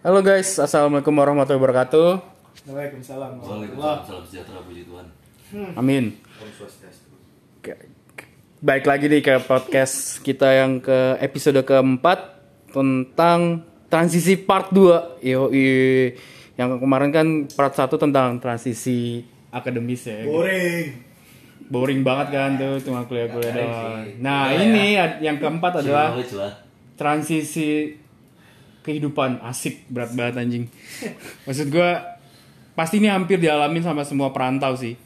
Halo guys, assalamualaikum warahmatullahi wabarakatuh. Waalaikumsalam. Waalaikumsalam, salam sejahtera puji Tuhan. Amin. Ke- Baik lagi nih ke podcast kita yang ke episode keempat tentang transisi part 2. Yoi. Yang kemarin kan part 1 tentang transisi akademis ya. Boring. Boring banget kan tuh cuma kuliah-kuliah doang. Nah, ini ad- yang keempat adalah transisi kehidupan asik berat banget anjing. Maksud gua pasti ini hampir dialamin sama semua perantau sih.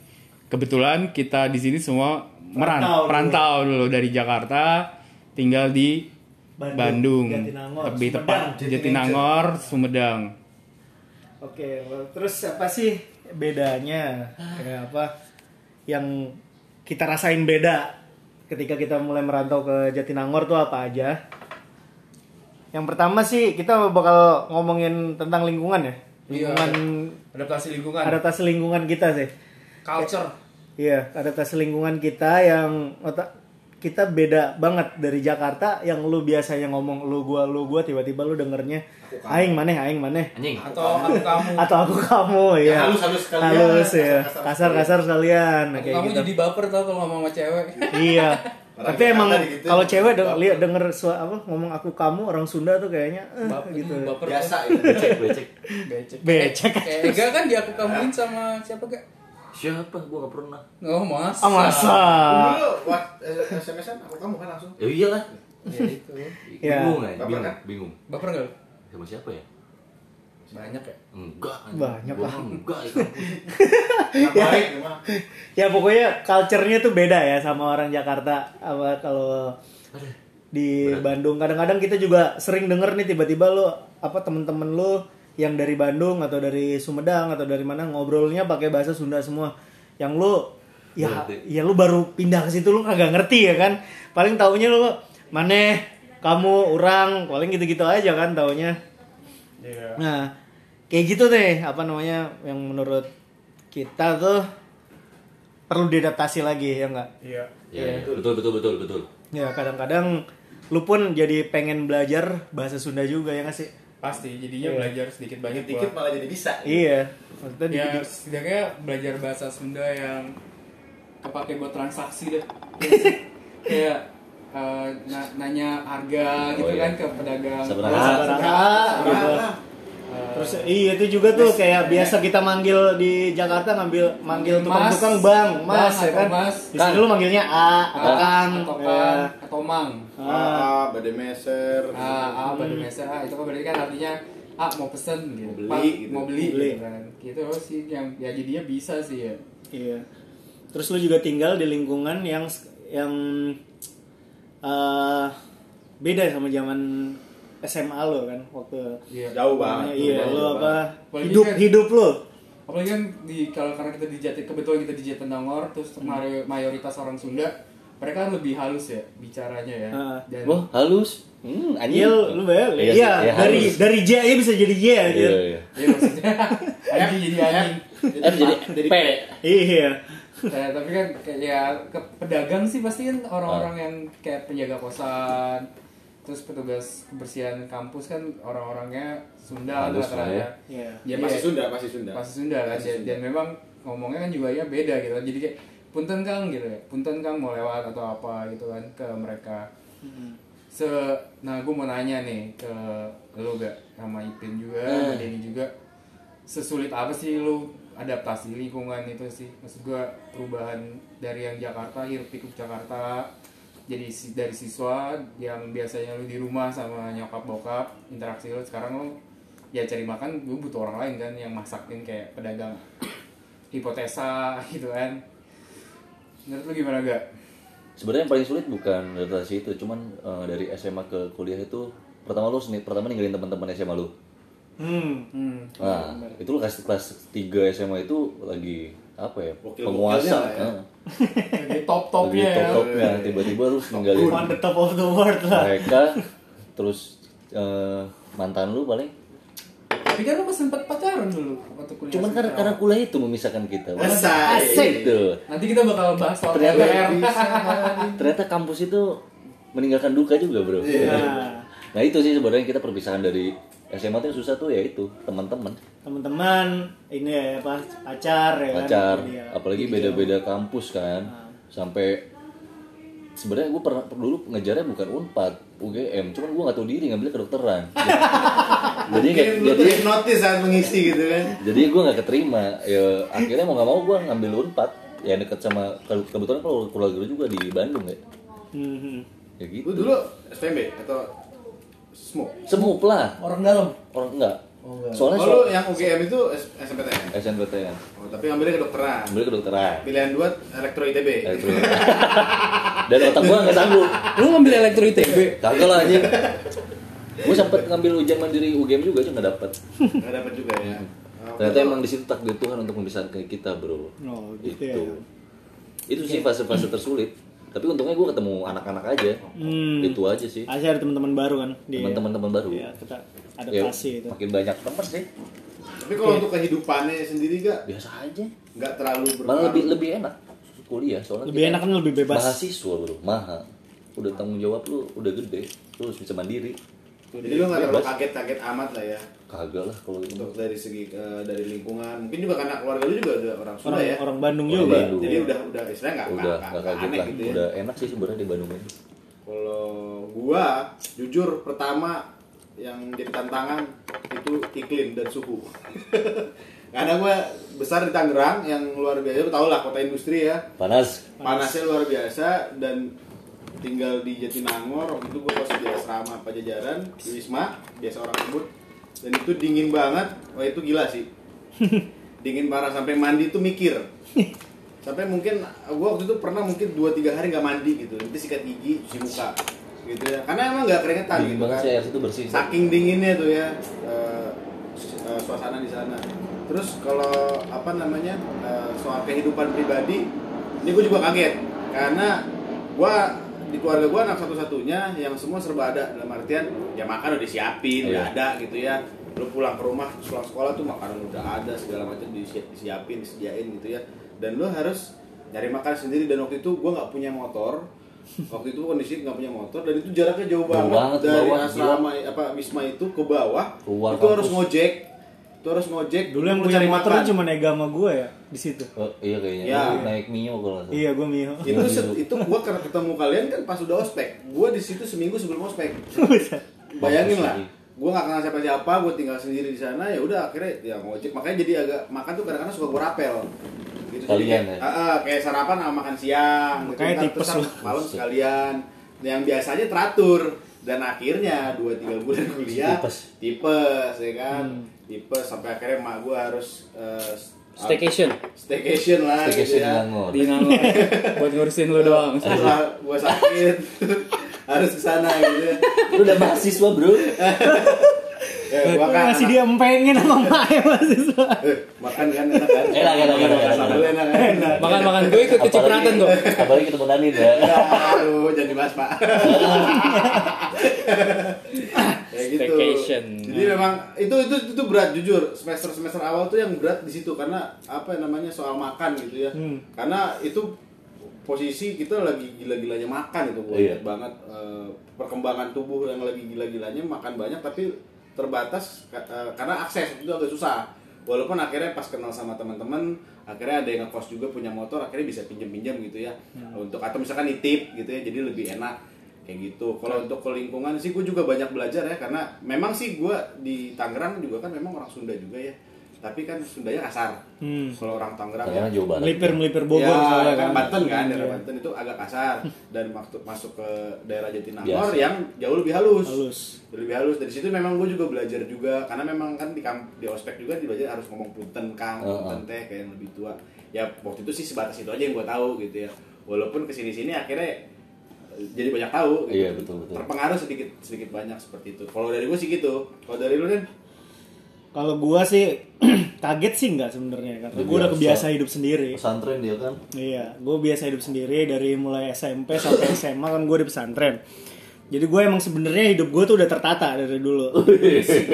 Kebetulan kita di sini semua meran Perantau dulu. dari Jakarta tinggal di Bandung, Bandung, Jatinangor, lebih Sumedang, tepat Jatinangor, Sumedang. Oke, terus apa sih bedanya? Kayak apa yang kita rasain beda ketika kita mulai merantau ke Jatinangor tuh apa aja? Yang pertama sih kita bakal ngomongin tentang lingkungan ya. Lingkungan Adaptasi lingkungan, adaptasi lingkungan kita sih. culture. Iya, adaptasi lingkungan kita yang otak kita beda banget dari Jakarta yang lu biasanya ngomong lu gua lu gua tiba-tiba lu dengernya aing maneh aing maneh Anjing. Atau aku kamu. atau aku kamu ya halus-halus sekalian. halus ya Kasar-kasar kasar-kasar sekalian Aku kayak kamu gitu jadi baper tau kalau ngomong sama cewek. iya Orang tapi emang digituin. kalau cewek deng Baper. lihat denger suara apa ngomong aku kamu orang Sunda tuh kayaknya eh, Baper gitu baper. biasa itu Becek, becek. Becek. becek Kayak Ega kan dia aku kamuin sama siapa gak? Siapa? Gua gak pernah. Oh masa. ah masa dulu eh, SMS-an aku kamu kan langsung Ya iyalah. Ya itu. Ya. Bingung ya, Baper bingung, kan? bingung. Baper gak? Sama siapa ya? Banyak ya. Enggak. Banyak lah. Enggak ya. ya pokoknya culture-nya tuh beda ya sama orang Jakarta apa kalau di Bandung kadang-kadang kita juga sering denger nih tiba-tiba lu apa temen-temen lu yang dari Bandung atau dari Sumedang atau dari mana ngobrolnya pakai bahasa Sunda semua yang lu ya Ngerti. ya lu baru pindah ke situ lu kagak ngerti ya kan paling taunya lu maneh kamu orang paling gitu-gitu aja kan taunya Iya. Nah, kayak gitu deh apa namanya yang menurut kita tuh perlu diadaptasi lagi ya enggak? Iya. Ya, ya. betul, betul, betul, betul. Ya kadang-kadang lu pun jadi pengen belajar bahasa Sunda juga ya nggak sih? Pasti jadinya Iya. belajar sedikit banyak dikit malah jadi bisa Iya. Maksudnya di- Ya di- setidaknya belajar bahasa Sunda yang kepake buat transaksi deh. Iya. Kayak eh, na- nanya harga gitu Oh, iya. kan ke pedagang. Sabaraha. Iya, Terus iya itu juga tuh kayak biasa kita manggil di Jakarta ngambil manggil tukang-tukang bang, mas Bang ya kan. Mas. Di sini lu manggilnya A atau ah, Kang. atau Ya. kan atau mang. Ah. ah bade meser Ah, ah pada biasa ah, itu kan berarti kan artinya ah mau pesen gitu. Mau beli, gitu. mau beli, Beli. gitu kan. Gitu sih yang ya jadinya bisa sih ya. Iya. Terus lu juga tinggal di lingkungan yang yang eh beda sama zaman SMA lo kan waktu Iya. jauh banget iya banget. apa Apalagi hidup kan- hidup lu apalagi kan di kalau karena kita di Jati kebetulan kita di Jatinangor terus may- mayoritas orang Sunda mereka kan lebih halus ya bicaranya ya Ah. dan Wah, halus. Hmm, anjing. Iya lu, bayar Iya, iya, iya, dari halus. dari J aja bisa jadi J aja Iya, iya. ya maksudnya anjing jadi anjing F jadi Jadi P. iya Nah, tapi kan kayak ya ke pedagang sih pasti kan orang-orang yang kayak penjaga kosan terus petugas kebersihan kampus kan orang-orangnya Sunda rata-rata lah ya. Jadi masih ya- Sunda masih Sunda. Pasti Sunda kan Masih dan, Sunda. dan memang ngomongnya kan juga ya beda gitu. Jadi kayak punten kang gitu ya. Punten kang mau lewat atau apa gitu kan ke mereka. Se nah gue mau nanya nih ke lu gak sama Ipin juga sama Denny juga. Sesulit apa sih lu adaptasi lingkungan itu sih? Maksud gue perubahan dari yang Jakarta hiruk pikuk Jakarta jadi si- dari siswa yang biasanya lu di rumah sama nyokap bokap interaksi lu sekarang lu ya cari makan gue butuh orang lain kan yang masakin kayak pedagang hipotesa gitu kan menurut lu gimana gak? Sebenarnya yang paling sulit bukan adaptasi itu, cuman eh, dari SMA ke kuliah itu pertama lu seni- pertama ninggalin teman-teman SMA lu. hmm Hmm. Nah, itu lu kelas kelas 3 SMA itu lagi apa ya? Wakil-wakilnya penguasa. ya. Heeh. Jadi top Lagi topnya ya. tiba-tiba lu ninggalin on the top of the world lah mereka terus eh, mantan lu paling Tapi kan lu sempet pacaran dulu waktu kuliah. cuman karena karena kuliah itu memisahkan kita Asik. Asik. Gitu. Nanti kita bakal bahas soal Ternyata LDR. ternyata kampus itu meninggalkan duka juga bro nah nah itu sih sebenarnya kita perpisahan dari SMA tuh yang susah tuh ya itu teman-teman. Teman-teman ini ya apa pacar ya kan? Pacar Iya. apalagi beda-beda kampus kan. Sampai sebenarnya gue pernah dulu ngejarnya bukan unpad UGM cuman gue nggak tahu diri ngambil kedokteran. Jadi nggak jadi hipnotis saat mengisi gitu kan. jadi gue nggak keterima. Ya akhirnya mau nggak mau gue ngambil unpad. Ya deket sama ke- kebetulan kalau keluarga gue juga di Bandung ya. Mhm. ya gitu. Lu dulu SPMB atau smoke? semup lah orang dalam orang enggak Oh, enggak. soalnya Oh, soal lu yang UGM itu S- SMPTN. SNPTN Oh, tapi ambilnya kedokteran. ambil kedokteran Pilihan dua elektro ITB. Elektro. dan otak gue nggak sanggup Lu ngambil elektro ITB? kagak lah anjing gue sempet ngambil ujian mandiri UGM juga cuma nggak dapet Nggak dapat juga ya. Oh, ternyata emang di situ takdir Tuhan untuk memisahkan kita bro oh gitu itu ya itu sih fase-fase tersulit tapi untungnya gue ketemu anak-anak aja. Hmm. itu aja sih. Aja ada teman-teman baru kan teman-teman baru. Iya, kita ya, adaptasi itu. makin banyak teman sih. Tapi kalau untuk kehidupannya sendiri gak biasa aja. nggak terlalu malah berpengaruh. lebih lebih enak kuliah soalnya Lebih kita enak kan lebih bebas. mahasiswa bro. Mahal udah tanggung jawab lu udah gede lu harus bisa mandiri. Jadi lu nggak terlalu kaget-kaget amat lah ya kagak lah kalau itu untuk dari segi eh, dari lingkungan. Mungkin juga karena keluarga lu juga udah orang Sunda Orang ya. orang Bandung Orang juga. Bandung. Jadi udah udah istilahnya nggak udah nggak kaget aneh lah gitu ya. udah enak sih sebenarnya di Bandung ini Kalau gua jujur pertama yang jadi tantangan itu iklim dan suhu. Karena gua besar di Tangerang yang luar biasa, lu tau lah kota industri ya. panas Panasnya luar biasa dan tinggal di Jatinangor waktu itu gua pas di asrama Pajajaran di Wisma biasa orang sebut dan itu dingin banget. Wah itu gila sih. Dingin parah sampai mandi tuh mikir. Sampai mungkin gua waktu itu pernah mungkin 2-3 hari nggak mandi gitu. Nanti sikat gigi cuci muka gitu ya. Karena emang nggak keringetan dingin gitu kan. sih air situ bersih. Saking dinginnya tuh ya su- eh, suasana di sana. Terus kalau apa namanya eh, soal kehidupan pribadi ini gue juga kaget. Karena gue di keluarga gue anak satu-satunya yang semua serba ada. Dalam artian ya makan udah disiapin udah Iya. ada gitu ya. Lu pulang ke rumah pulang sekolah tuh makanan udah ada segala macam disi- disiapin disediain gitu ya. Dan lu harus nyari makan sendiri. Dan waktu itu gue nggak punya motor. Waktu itu kondisi nggak punya motor. Dan itu jaraknya jauh Jauh banget, banget dari bawah, asrama apa wisma itu ke bawah Keluar itu harus ngojek itu harus ngojek Dulu yang punya cari motor makan. cuma Ega sama gue ya di situ. Oh, iya kayaknya Ya. Lu naik mio kalau nggak salah Iya, gue Mio. itu set- itu gua karena ketemu kalian kan pas udah ospek gua di situ seminggu sebelum ospek bayangin lah gua nggak kenal siapa siapa gua tinggal sendiri di sana ya udah akhirnya ya ngojek makanya jadi agak makan tuh kadang-kadang suka gua rapel gitu Sekalian Jadi kayak, ya? ah, ah, kayak sarapan sama makan siang gitu. Makanya Ntar tipes terus malam sekalian yang biasanya teratur dan akhirnya dua tiga bulan kuliah Tipes. tipes ya kan Hmm. Tipes sampai akhirnya mak gua harus eh, Staycation staycation lah Staycation gitu ya. Di Nangor buat ngurusin lu doang. setelah gua sakit harus ke sana gitu ya. Lu udah mahasiswa bro Eh, gua Gue kan masih dia empengin sama Mae mahasiswa. Eh, makan kan enak kan? Enak, enak, enak, enak, enak. enak, enak. Makan makan gue ikut kecipratan kok. apalagi ketemu Nanin ya Aduh, jadi mas pak. Staycation. Jadi memang itu itu itu berat jujur semester semester awal tuh yang berat di situ karena apa namanya soal makan gitu ya. Hmm. Karena itu posisi kita lagi gila-gilanya makan itu gue Iya. lihat banget eh, perkembangan tubuh yang lagi gila-gilanya makan banyak tapi terbatas eh, karena akses itu agak susah walaupun akhirnya pas kenal sama teman-teman akhirnya ada yang ngekos juga punya motor akhirnya bisa pinjam-pinjam gitu ya untuk atau misalkan nitip gitu ya jadi lebih enak kayak gitu kalau untuk ke lingkungan sih gue juga banyak belajar ya karena memang sih gue di Tangerang juga kan memang orang Sunda juga ya tapi kan Sundanya kasar Hmm. kalau orang Tangerang ya banget Melipir melipir Bogor ya, soalnya kan kan. Banten kan daerah Iya. Banten itu agak kasar dan waktu masuk ke daerah Jatinangor Biasa. yang jauh lebih halus. Halus. lebih halus dari situ memang gue juga belajar juga karena memang kan di kamp di ospek juga belajar harus ngomong punten kang Heeh. punten teh kayak yang lebih tua ya waktu itu sih sebatas itu aja yang gue tahu gitu ya walaupun ke sini sini akhirnya jadi banyak tahu gitu. Iya, betul, betul. terpengaruh sedikit sedikit banyak seperti itu kalau dari gue sih gitu kalau dari lu kan Kalau gua sih kaget sih nggak sebenarnya karena gua udah biasa. kebiasa hidup sendiri. pesantren dia kan Iya, gue biasa hidup sendiri dari mulai SMP sampai SMA kan gue di pesantren. Jadi gue emang sebenarnya hidup gue tuh udah tertata dari dulu.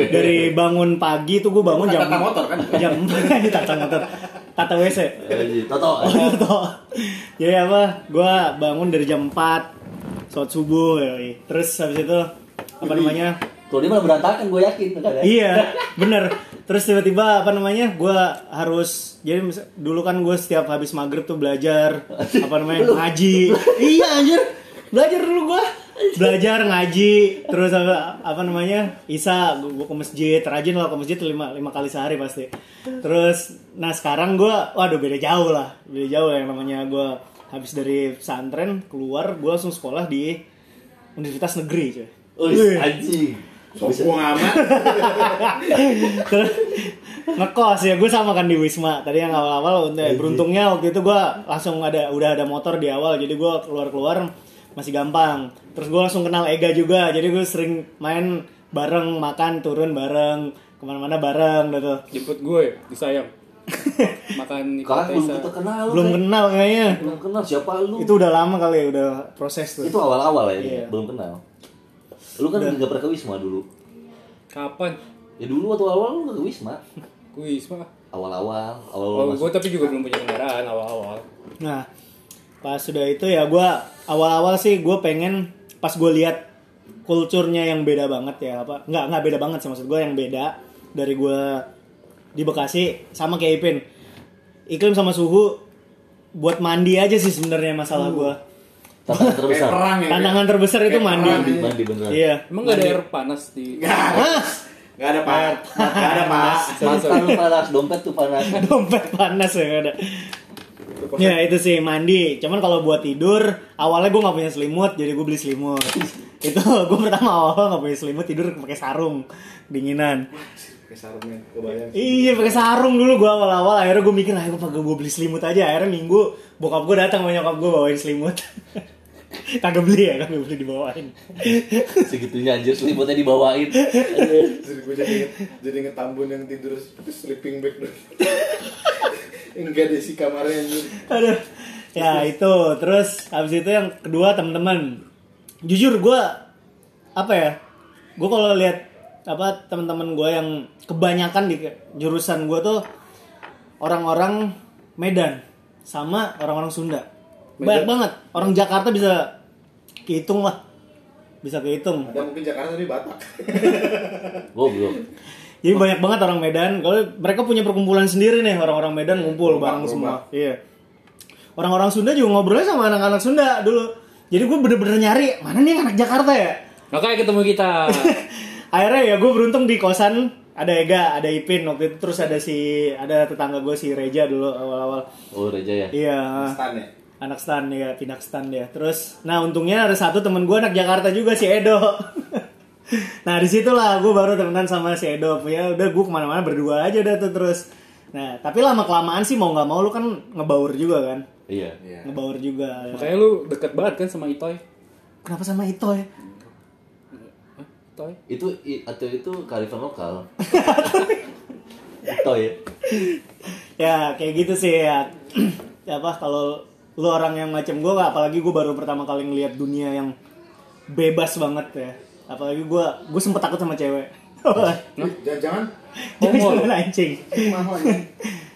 dari bangun pagi tuh gue bangun jam Tata motor kan? Jam tata motor, tata WC. Toto Oh. Jadi apa? Gue bangun dari jam 4 sholat subuh, yoi. terus habis itu apa namanya? Kalau dia malah berantakan, gue yakin kan ya. Iya, bener. Terus tiba-tiba apa namanya? Gue harus jadi mis- dulu kan gue setiap habis maghrib tuh belajar apa namanya ngaji. iya anjir, belajar dulu gue. Belajar ngaji, terus apa, apa namanya? Isa, gue ke masjid, rajin lah ke masjid lima, lima kali sehari pasti. Terus, nah sekarang gue, waduh beda jauh lah, beda jauh yang namanya gue habis dari pesantren keluar, gue langsung sekolah di universitas negeri cuy. Wih, anjing. Sombong amat. Terus ngekos ya gue sama kan di Wisma tadi yang awal-awal untuk beruntungnya waktu itu gue langsung ada udah ada motor di awal jadi gue keluar-keluar masih gampang terus gue langsung kenal Ega juga jadi gue sering main bareng makan turun bareng ke mana-mana bareng gitu Jemput gue disayang. Makan Kalian belum kita kenal. belum Teh. kenal kayaknya Belum kenal siapa lu? itu udah lama kali ya udah proses tuh Itu awal-awal ya, Iya. belum kenal. Lu kan nggak pernah ke Wisma dulu. Kapan? Ya dulu waktu awal lu nggak ke Wisma. Kuis mah. Awal-awal, awal Oh, gue tapi juga belum punya kendaraan awal-awal. Nah, pas sudah itu ya gue awal-awal sih gue pengen pas gue lihat kulturnya yang beda banget ya apa nggak nggak beda banget sih maksud gue yang beda dari gue di Bekasi sama kayak Ipin. Iklim sama suhu buat mandi aja sih sebenarnya masalah gue Tantangan terbesar. perang ya. tantangan terbesar itu mandi. Mandi, mandi beneran. iya. Emang gak ada air panas di Gak ada. Gak ada pak. Gak ada lu panas, dompet tuh panas. dompet panas ya ada. Ya itu sih mandi. Cuman kalau buat tidur awalnya gue nggak punya selimut jadi gue beli selimut. Itu gue pertama awal nggak punya selimut tidur pakai sarung dinginan Sarungnya. Kebayang. iya pakai sarung dulu gue awal-awal akhirnya gue mikir ayo gue gue beli selimut aja akhirnya minggu bokap gue datang sama nyokap gue bawain selimut kagak beli ya kagak beli dibawain Segitunya anjir selimutnya dibawain. Jadi gue jadi inget, jadi inget Tambun yang tidur sleeping bag dong. Enggak deh si kamarnya anjir. Aduh. Ya itu terus habis itu yang kedua teman-teman. Jujur gue apa ya? Gue kalau lihat apa teman-teman gue yang kebanyakan di jurusan gue tuh orang-orang Medan sama orang-orang Sunda. Banyak banget. Orang Jakarta bisa kehitung lah. Bisa kehitung. Ada mungkin Jakarta tapi Batak. Goblok. Jadi banyak banget orang Medan. Kalau mereka punya perkumpulan sendiri nih orang-orang Medan ngumpul Gerobak, bareng semua. Iya. Orang-orang Sunda juga ngobrolnya sama anak-anak Sunda dulu. Jadi gue bener-bener nyari mana nih anak Jakarta ya. Makanya ketemu kita. Akhirnya ya gue beruntung di kosan ada Ega, ada Ipin waktu itu terus ada si ada tetangga gue si Reja dulu awal-awal. Oh, Reja ya. Iya. Stan ya. Anak stan ya, pindah ke stan dia. Terus, nah untungnya ada satu temen gue anak Jakarta juga si Edo. nah di situlah gue baru temenan sama si Edo. Ya udah gue ke mana-mana berdua aja udah tuh terus. Nah tapi lama kelamaan sih mau nggak mau lu kan ngebaur juga kan, Iya. Iya. ngebaur juga. Ya. Makanya lu deket banget kan sama Itoy. Kenapa sama Ito Itoy? Itu i- atau itu kearifan lokal. Itu ya. ya kayak gitu sih ya. ya apa kalau lu orang yang macam gue apalagi gue baru pertama kali ngelihat dunia yang bebas banget ya. Apalagi gue gue sempet takut sama cewek. Jangan-jangan Jangan anjing. mahal anjing.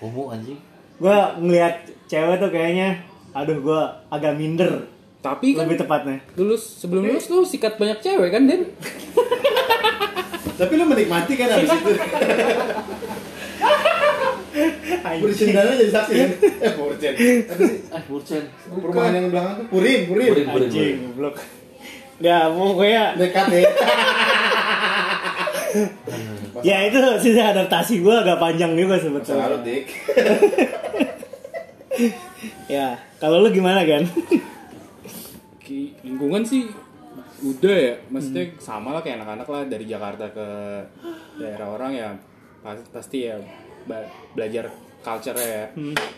Homo anjing. gue ngelihat cewek tuh kayaknya aduh gue agak minder Tapi kan lebih tepatnya lulus sebelum lulus lu sikat banyak cewek kan Den? Tapi lu menikmati kan abis itu. Purcen dana jadi saksi kan? Eh Purcen. Ah, Murcen. Perumahan yang belakang tuh Purin, Purin. Purin, purin, anjing purin. goblok ya pokoknya Dekat ya. ya itu sih adaptasi gue agak panjang juga Selalu sebetulnya dik. ya kalau lu gimana kan lingkungan sih udah ya maksudnya sama lah kayak anak-anak lah dari Jakarta ke daerah orang ya pas- pasti ya belajar culture ya.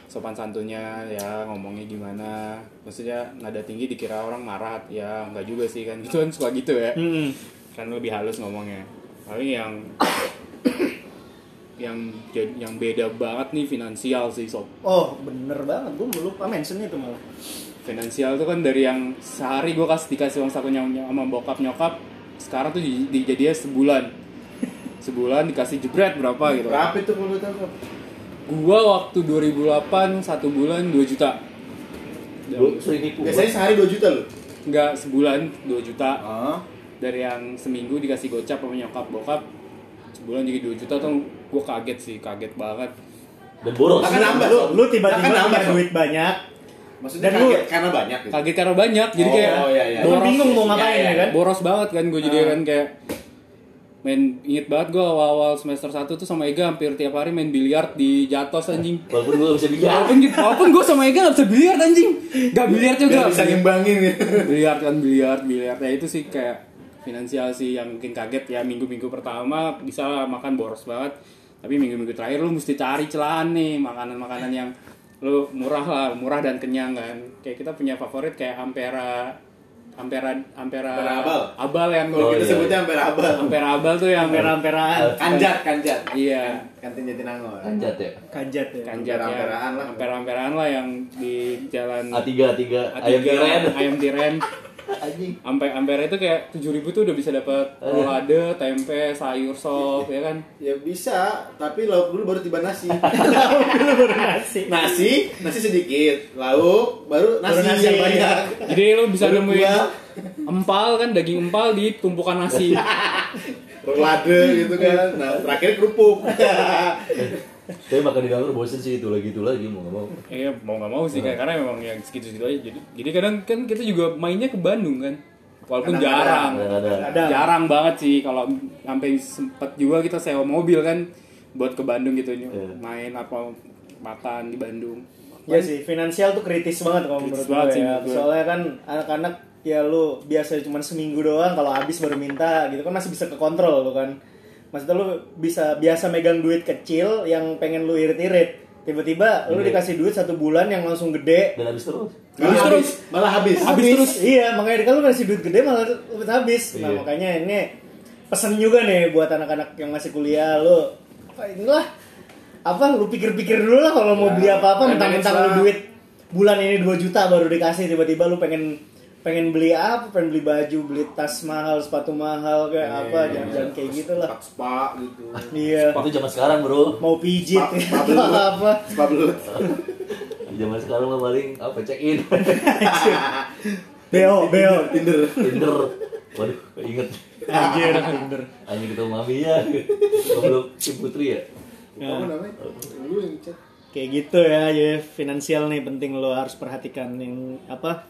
Sopan santunnya ya ngomongnya gimana. Maksudnya nada tinggi dikira orang marah ya nggak juga sih kan gitu kan suka gitu ya. Hmm. kan lebih halus ngomongnya. Paling yang yang yang beda banget nih finansial sih sob. Oh bener banget gue lupa mention itu malah finansial itu kan dari yang sehari gue kasih dikasih uang sakunya sama bokap nyokap sekarang tuh di- dijadinya sebulan. Sebulan dikasih jebret berapa gitu. Berapa itu kalau tahu? gua waktu 2008 satu bulan 2 juta. Lu sering nipu. Biasanya sehari 2 juta lu. enggak sebulan 2 juta. Dari yang seminggu dikasih gocap sama nyokap bokap sebulan jadi 2 juta tuh gue kaget sih kaget banget. Dan boros. Akan nambah. Lu, lu tiba-tiba punya duit banyak Maksudnya Dan lu- kaget karena banyak gitu. kaget karena banyak jadi Oh, kayak iya, iya. lu bingung mau ngapain Iya, iya. ya kan boros banget kan gue jadi Ah. kan kayak main inget banget gue awal-awal semester 1 tuh sama Ega hampir tiap hari main biliar di Jatos anjing Walaupun gue bisa bikin. walaupun gitu walaupun gue sama Ega gak bisa biliar anjing gak biliar juga Biar bisa ngimbangin gitu. biliar kan biliar biliar ya itu sih kayak finansial sih yang mungkin kaget ya minggu-minggu pertama bisa makan boros banget tapi minggu-minggu terakhir lu mesti cari celahan nih makanan-makanan yang lu murah lah murah dan kenyang kan kayak kita punya favorit kayak ampera ampera ampera Ampera abal. abal yang Kalau Oh, kita iya. sebutnya hampir abal. ampera abal tuh yang ampera-amperaan Kanjat, kanjat. iya Kantin Jatinangor. Kanjat ya. kanjat ya kanjat ya Ampera-amperaan lah. ampera-amperaan lah yang di jalan A3 A3 A3, ayam tiren. ayam tiren Anjing. Sampai ampere itu kayak 7000 tuh udah bisa dapat rolade, tempe, sayur sop ya kan. Ya bisa, tapi lauk dulu baru tiba nasi. dulu baru nasi nasi, nasi sedikit. Lauk, baru nasi, Baru nasi. yang banyak. Jadi lu bisa Baru nemuin gua. empal kan daging empal di tumpukan nasi. Rolade gitu kan. Nah, terakhir kerupuk. Tapi makan di dapur bosen sih itu lagi itu lagi mau nggak mau. Iya mau nggak mau sih kayak karena memang yang segitu-segitu aja. Jadi jadi kadang kan kita juga mainnya ke Bandung kan. Walaupun Kadang-kadang. jarang. Ada Jarang banget sih kalau sampai sempet juga kita sewa mobil kan buat ke Bandung gitu Iya. main apa makan di Bandung. ya sih finansial tuh kritis banget kalau Kritis menurut banget gue sih ya gue. soalnya kan anak-anak ya lu biasa cuma seminggu doang kalau habis baru minta gitu kan masih bisa kekontrol lu kan maksudnya lu bisa biasa megang duit kecil yang pengen lu irit-irit tiba-tiba lu Iya. dikasih duit satu bulan yang langsung gede Dan habis terus. Malah Habis habis, malah habis. Habis terus. iya makanya kalau lu kasih duit gede malah habis nah Iya. makanya ini pesen juga nih buat anak-anak yang masih kuliah lu apa inilah apa lu pikir-pikir dulu lah kalau mau Ya, beli apa-apa mentang-mentang lu duit bulan ini 2 juta baru dikasih tiba-tiba lu pengen pengen beli apa pengen beli baju beli tas mahal sepatu mahal kayak Iya, apa jangan-jangan kayak gitu lah Spa, spa gitu. iya Itu zaman sekarang bro. mau pijit Spa- spa belut. apa Spa belut. Zaman sekarang mah paling apa check in. beo beo Tinder. Tinder. Waduh, inget. anjir bener Anjing ketemu mami ya. Belum si Putri ya. Apa namanya? Lu yang chat. kayak gitu ya jadi finansial nih penting lo harus perhatikan yang apa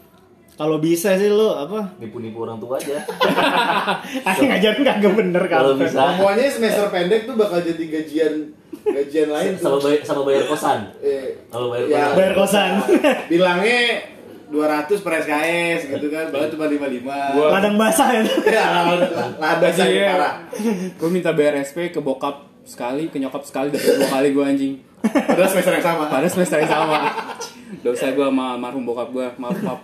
kalau bisa sih lo apa Nipu-nipu orang tua aja. Aku ngajarin kagak bener Kalau kan bisa. Semuanya semester pendek tuh bakal jadi gajian gajian lain tuh. sama bayar sama bayar kosan. Eh, Kalau bayar Ya. kosan. bayar kosan bilangnya 200 per SKS gitu kan, baru cuma 55. Gua- ladang basah ya ya, lada saya Iya. parah. Gue minta BRSP ke bokap sekali, ke nyokap sekali, dapat dua kali gue anjing. Padahal semester yang sama. Pada semester yang sama. Dosa gue sama almarhum bokap gue, maaf maaf.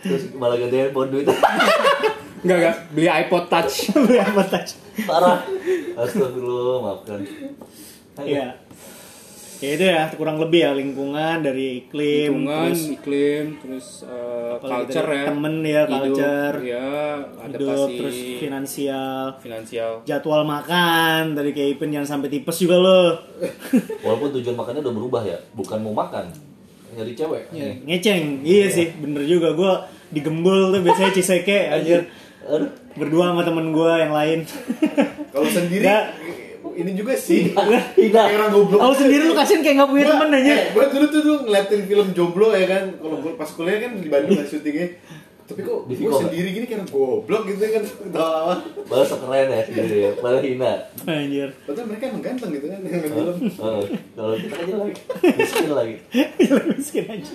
Terus malah ganti handphone duit. Enggak enggak, beli iPod Touch. beli apa touch Parah. Astagfirullah, maafkan. iya ya itu ya kurang lebih ya lingkungan dari iklim Lingkungan, terus iklim, terus Apalagi culture ya. temen ya, Hidup, culture. Ya, hidup adaptasi terus finansial finansial. jadwal makan dari kayak Ipin jangan sampai tipes juga lo Walaupun tujuan makannya udah berubah ya, bukan mau makan. Nyari cewek. Iya, ngeceng iya sih bener juga gue digembul tuh biasanya ciseke anjir Aduh. berdua sama temen gue yang lain Kalau sendiri Nggak. ini juga sih. Tidak. Orang goblok. Kalau sendiri lu kasihan kayak gak punya temen aja Eh, gua dulu tuh dulu ngeliatin film jomblo ya kan. Kalau gua pas kuliah kan di Bandung kan syutingnya. Tapi kok Di gue sendiri gini kayak goblok gitu kan awal Balas sok keren ya sendiri ya, malah hina. Anjir Padahal mereka emang ganteng gitu kan yang main film. Oh, kalau kita aja lagi, miskin lagi. Miskin aja.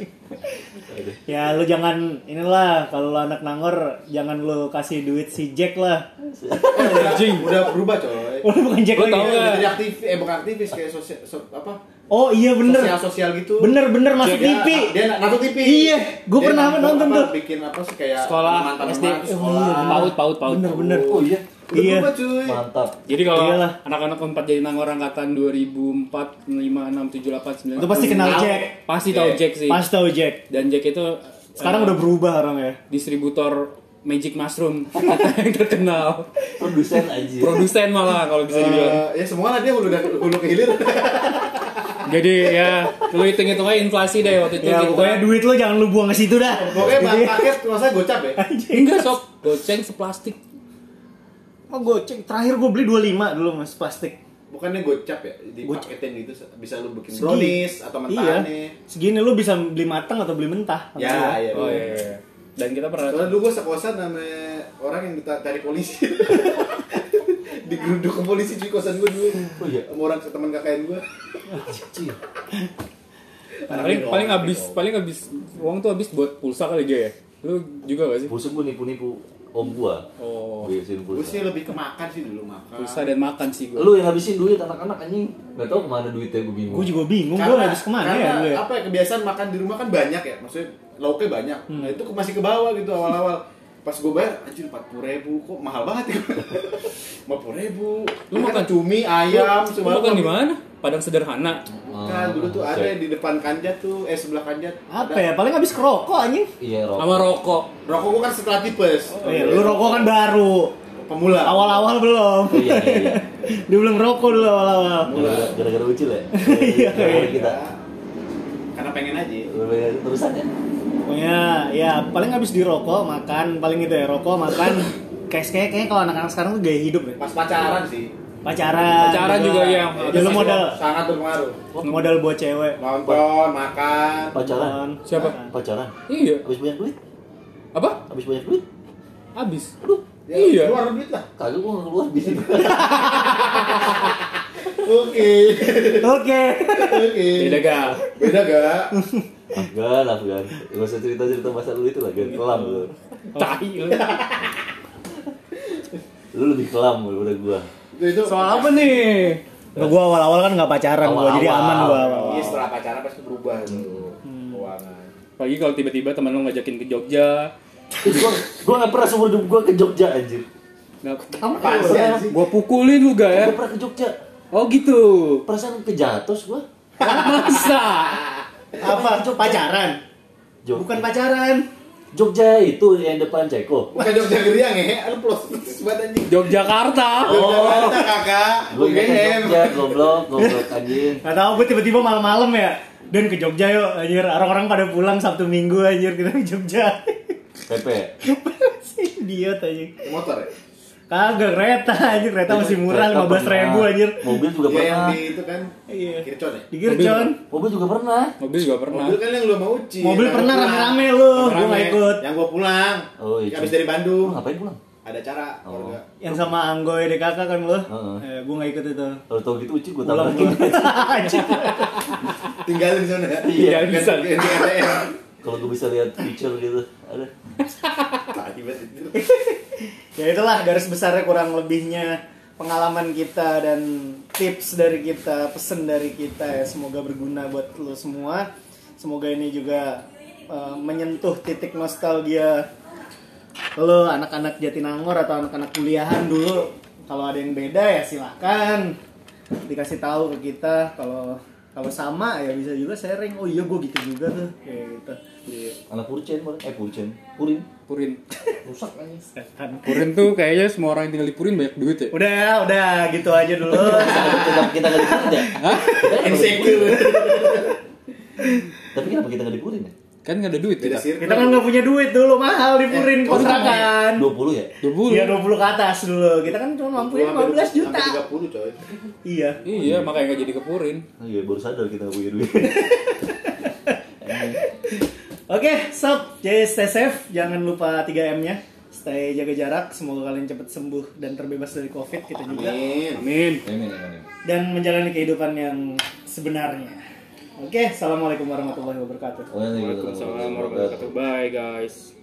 Ya lu jangan inilah kalau lu anak nangor jangan lu kasih duit si Jack lah. Eh, udah, udah berubah coy. Oh, bukan Jack Lu lagi. tahu ya? nggak? Udah jadi aktif, eh bukan aktivis kayak sosial, so- apa? Oh iya bener. Sosial sosial gitu. Bener bener masuk Dia- TV. Dia nonton TV. Iya, gua Dia pernah nonton apa, tuh. Bikin apa sih kayak Sekolah teman-teman SD. sekolah. Paut, paut, paut. Bener bener. Oh iya, Udah Iya. mantap. Jadi kalau Iyalah. anak-anak empat jadi nangor angkatan 2004, 5, 6, 7, 8, 9 Itu pasti kenal. Jack. Pasti tahu Iya. Jack sih. Pas tahu Jack. Dan Jack itu Sekarang eh, udah berubah orang ya. distributor Magic Mushroom kita yang terkenal. Produsen aja. Produsen malah kalau bisa dibilang. Eh, ya semua lah dia hulu dari hulu ke hilir. Jadi ya lu hitung-hitung aja inflasi deh waktu itu Ya kita- pokoknya duit lu jangan lu buang ke situ dah. Pokoknya bahan paket usah gocap ya. enggak sob goceng seplastik Oh goceng. Terakhir gue beli 25 dulu mas plastik. Bukannya gocap ya? Gocap. Dipaketin gitu bisa lu bikin Segi- brownies atau Iya. mentahannya. Segini lu bisa beli matang atau beli mentah. Ya, iya. Oh dulu. iya, iya. Dan kita pernah Soalnya dulu gue sekosan sama orang yang kita cari polisi. Digeruduk ke polisi cuy kosan gue dulu. Oh iya. Sama orang teman KKN gue. Cih. paling paling habis paling habis uang tuh habis buat pulsa kali dia ya. Lu juga gak sih? Pulsa gue nipu-nipu om gua. Oh, Biasin Gue pulsa. sih lebih ke makan sih dulu makan. pulsa dan makan sih gua. Lu yang habisin duit anak-anak anjing. Gak tau ke mana duitnya gue bingung. Gue juga bingung, gue habis ke mana karena ya dulu ya? apa ya kebiasaan makan di rumah kan banyak ya maksudnya lauknya banyak Hmm. nah itu masih ke bawah gitu awal-awal pas gue bayar anjir empat puluh ribu kok mahal banget ya empat puluh ribu Lu makan- cumi ayam Lu semua makan di mana? Padang sederhana. kan dulu tuh ada Cek. di depan kanjat tuh eh sebelah kanjat Apa ada. ya? Paling habis kerokok anjing. Iya, rokok. Sama rokok. rokok gue kan setelah tipes Oh, iya, lu rokok kan baru. pemula Awal-awal belum. Oh, iya, iya, iya. Dia belum rokok dulu awal-awal. Gara-gara gara-gara ucil ya? Iya, iya. kita. karena pengen aja Gara-gara Terusan ya? Pokoknya ya paling habis di rokok, makan, paling itu ya rokok, makan. Kayak kayak kayak kalau anak-anak sekarang tuh gaya hidup ya. pas pacaran sih Pacaran. Pacaran juga ya. Ya, lu modal sangat berpengaruh modal buat cewek. nonton makan Pacaran? Siapa? Pacaran? Iya. Habis banyak duit? Apa? Habis banyak duit? Habis. Aduh, Ya, Iya. keluar duit lah kagak gue nggak keluar di sini. oke Oke. oke Beda gak? beda gak Afgan, Afgan. Gak usah cerita-cerita masa lu itu lah, gan kelam lu. Tai lu. Lu lebih kelam daripada gua. itu Soal apa nih? Nah, gua awal-awal kan nggak pacaran gua, jadi aman gua awal-awal. Iya setelah pacaran pasti berubah tuh keuangan. Pagi kalau tiba-tiba teman lu ngajakin ke Jogja. Gua gua nggak pernah seumur hidup gua ke Jogja anjir. Nggak, Apaan sih anjing? gua pukulin lu gak ya? Gua pernah ke Jogja. Oh gitu. Perasaan ke Jatos gua. Masa? Apa? Pacaran? Jog- Bukan pacaran. Jogja itu yang depan Ceko. Bukan Jogja Geriang ya, lu plus banget anjing. Yogyakarta. Jakarta kakak, UGM. Jogja, goblok, goblok anjing. Gak tau gue tiba-tiba malam-malam ya. Dan ke Jogja yuk, anjir. Orang-orang pada pulang Sabtu Minggu anjir kita ke Jogja. Pepe. Si idiot anjir. Motor ya? Kagak kereta anjir, kereta masih murah Kereta 15 ribu anjir. Mobil juga Iya yang pernah. di itu kan, Iya. Kircon ya? Di Gircon. Mobil juga pernah. Mobil juga pernah. Mobil kan yang lu mau uci. Mobil yang pernah gua rame-rame lu, gue Rame-rame. gak ikut. Yang gua pulang. Oh, iya. Habis dari Bandung. Lu ngapain pulang? Ada cara Oh. keluarga. Yang sama Anggoy DKK kan lu. Heeh. Eh, gue gak ikut itu. Kalau tau gitu Uci gua Pulang tabrakin. Tinggalin di sana ya. Iya, bisa. Kalau gua bisa lihat picture gitu, ada. Ya itulah garis besarnya kurang lebihnya pengalaman kita dan tips dari kita, pesen dari kita ya semoga berguna buat lo semua. Semoga ini juga eh, menyentuh titik nostalgia lo anak-anak Jatinangor atau anak-anak kuliahan dulu. Kalau ada yang beda ya silakan dikasih tahu ke kita. Kalau kalau sama ya bisa juga sharing. Oh iya gue gitu juga tuh kayak gitu. Anak Purcen, eh Purcen, Purin. Purin. Rusak aja. Setan. Purin tuh kayaknya semua orang yang tinggal di Purin banyak duit ya. Udah, udah gitu aja dulu. kita kita nggak dipurin ya? Insecure. Tapi kenapa kita nggak dipurin ya? Kan nggak ada duit Beda kita. Kita kan nggak punya duit dulu, mahal di Purin Eh, kontrakan. 20 ya? 20. Iya 20 ke atas dulu. Kita kan cuma mampuin 15 juta. Sampai 30 coy. Iya. Iya, makanya nggak jadi ke Purin. Iya, baru sadar kita nggak punya duit. Oke, stop. Jadi stay safe, jangan lupa 3M-nya. Stay jaga jarak, semoga kalian cepat sembuh dan terbebas dari Covid kita juga. Amin. Amin. Amin, amin. Dan menjalani kehidupan yang sebenarnya. Oke, assalamualaikum warahmatullahi wabarakatuh. Waalaikumsalam warahmatullahi wabarakatuh. Bye guys.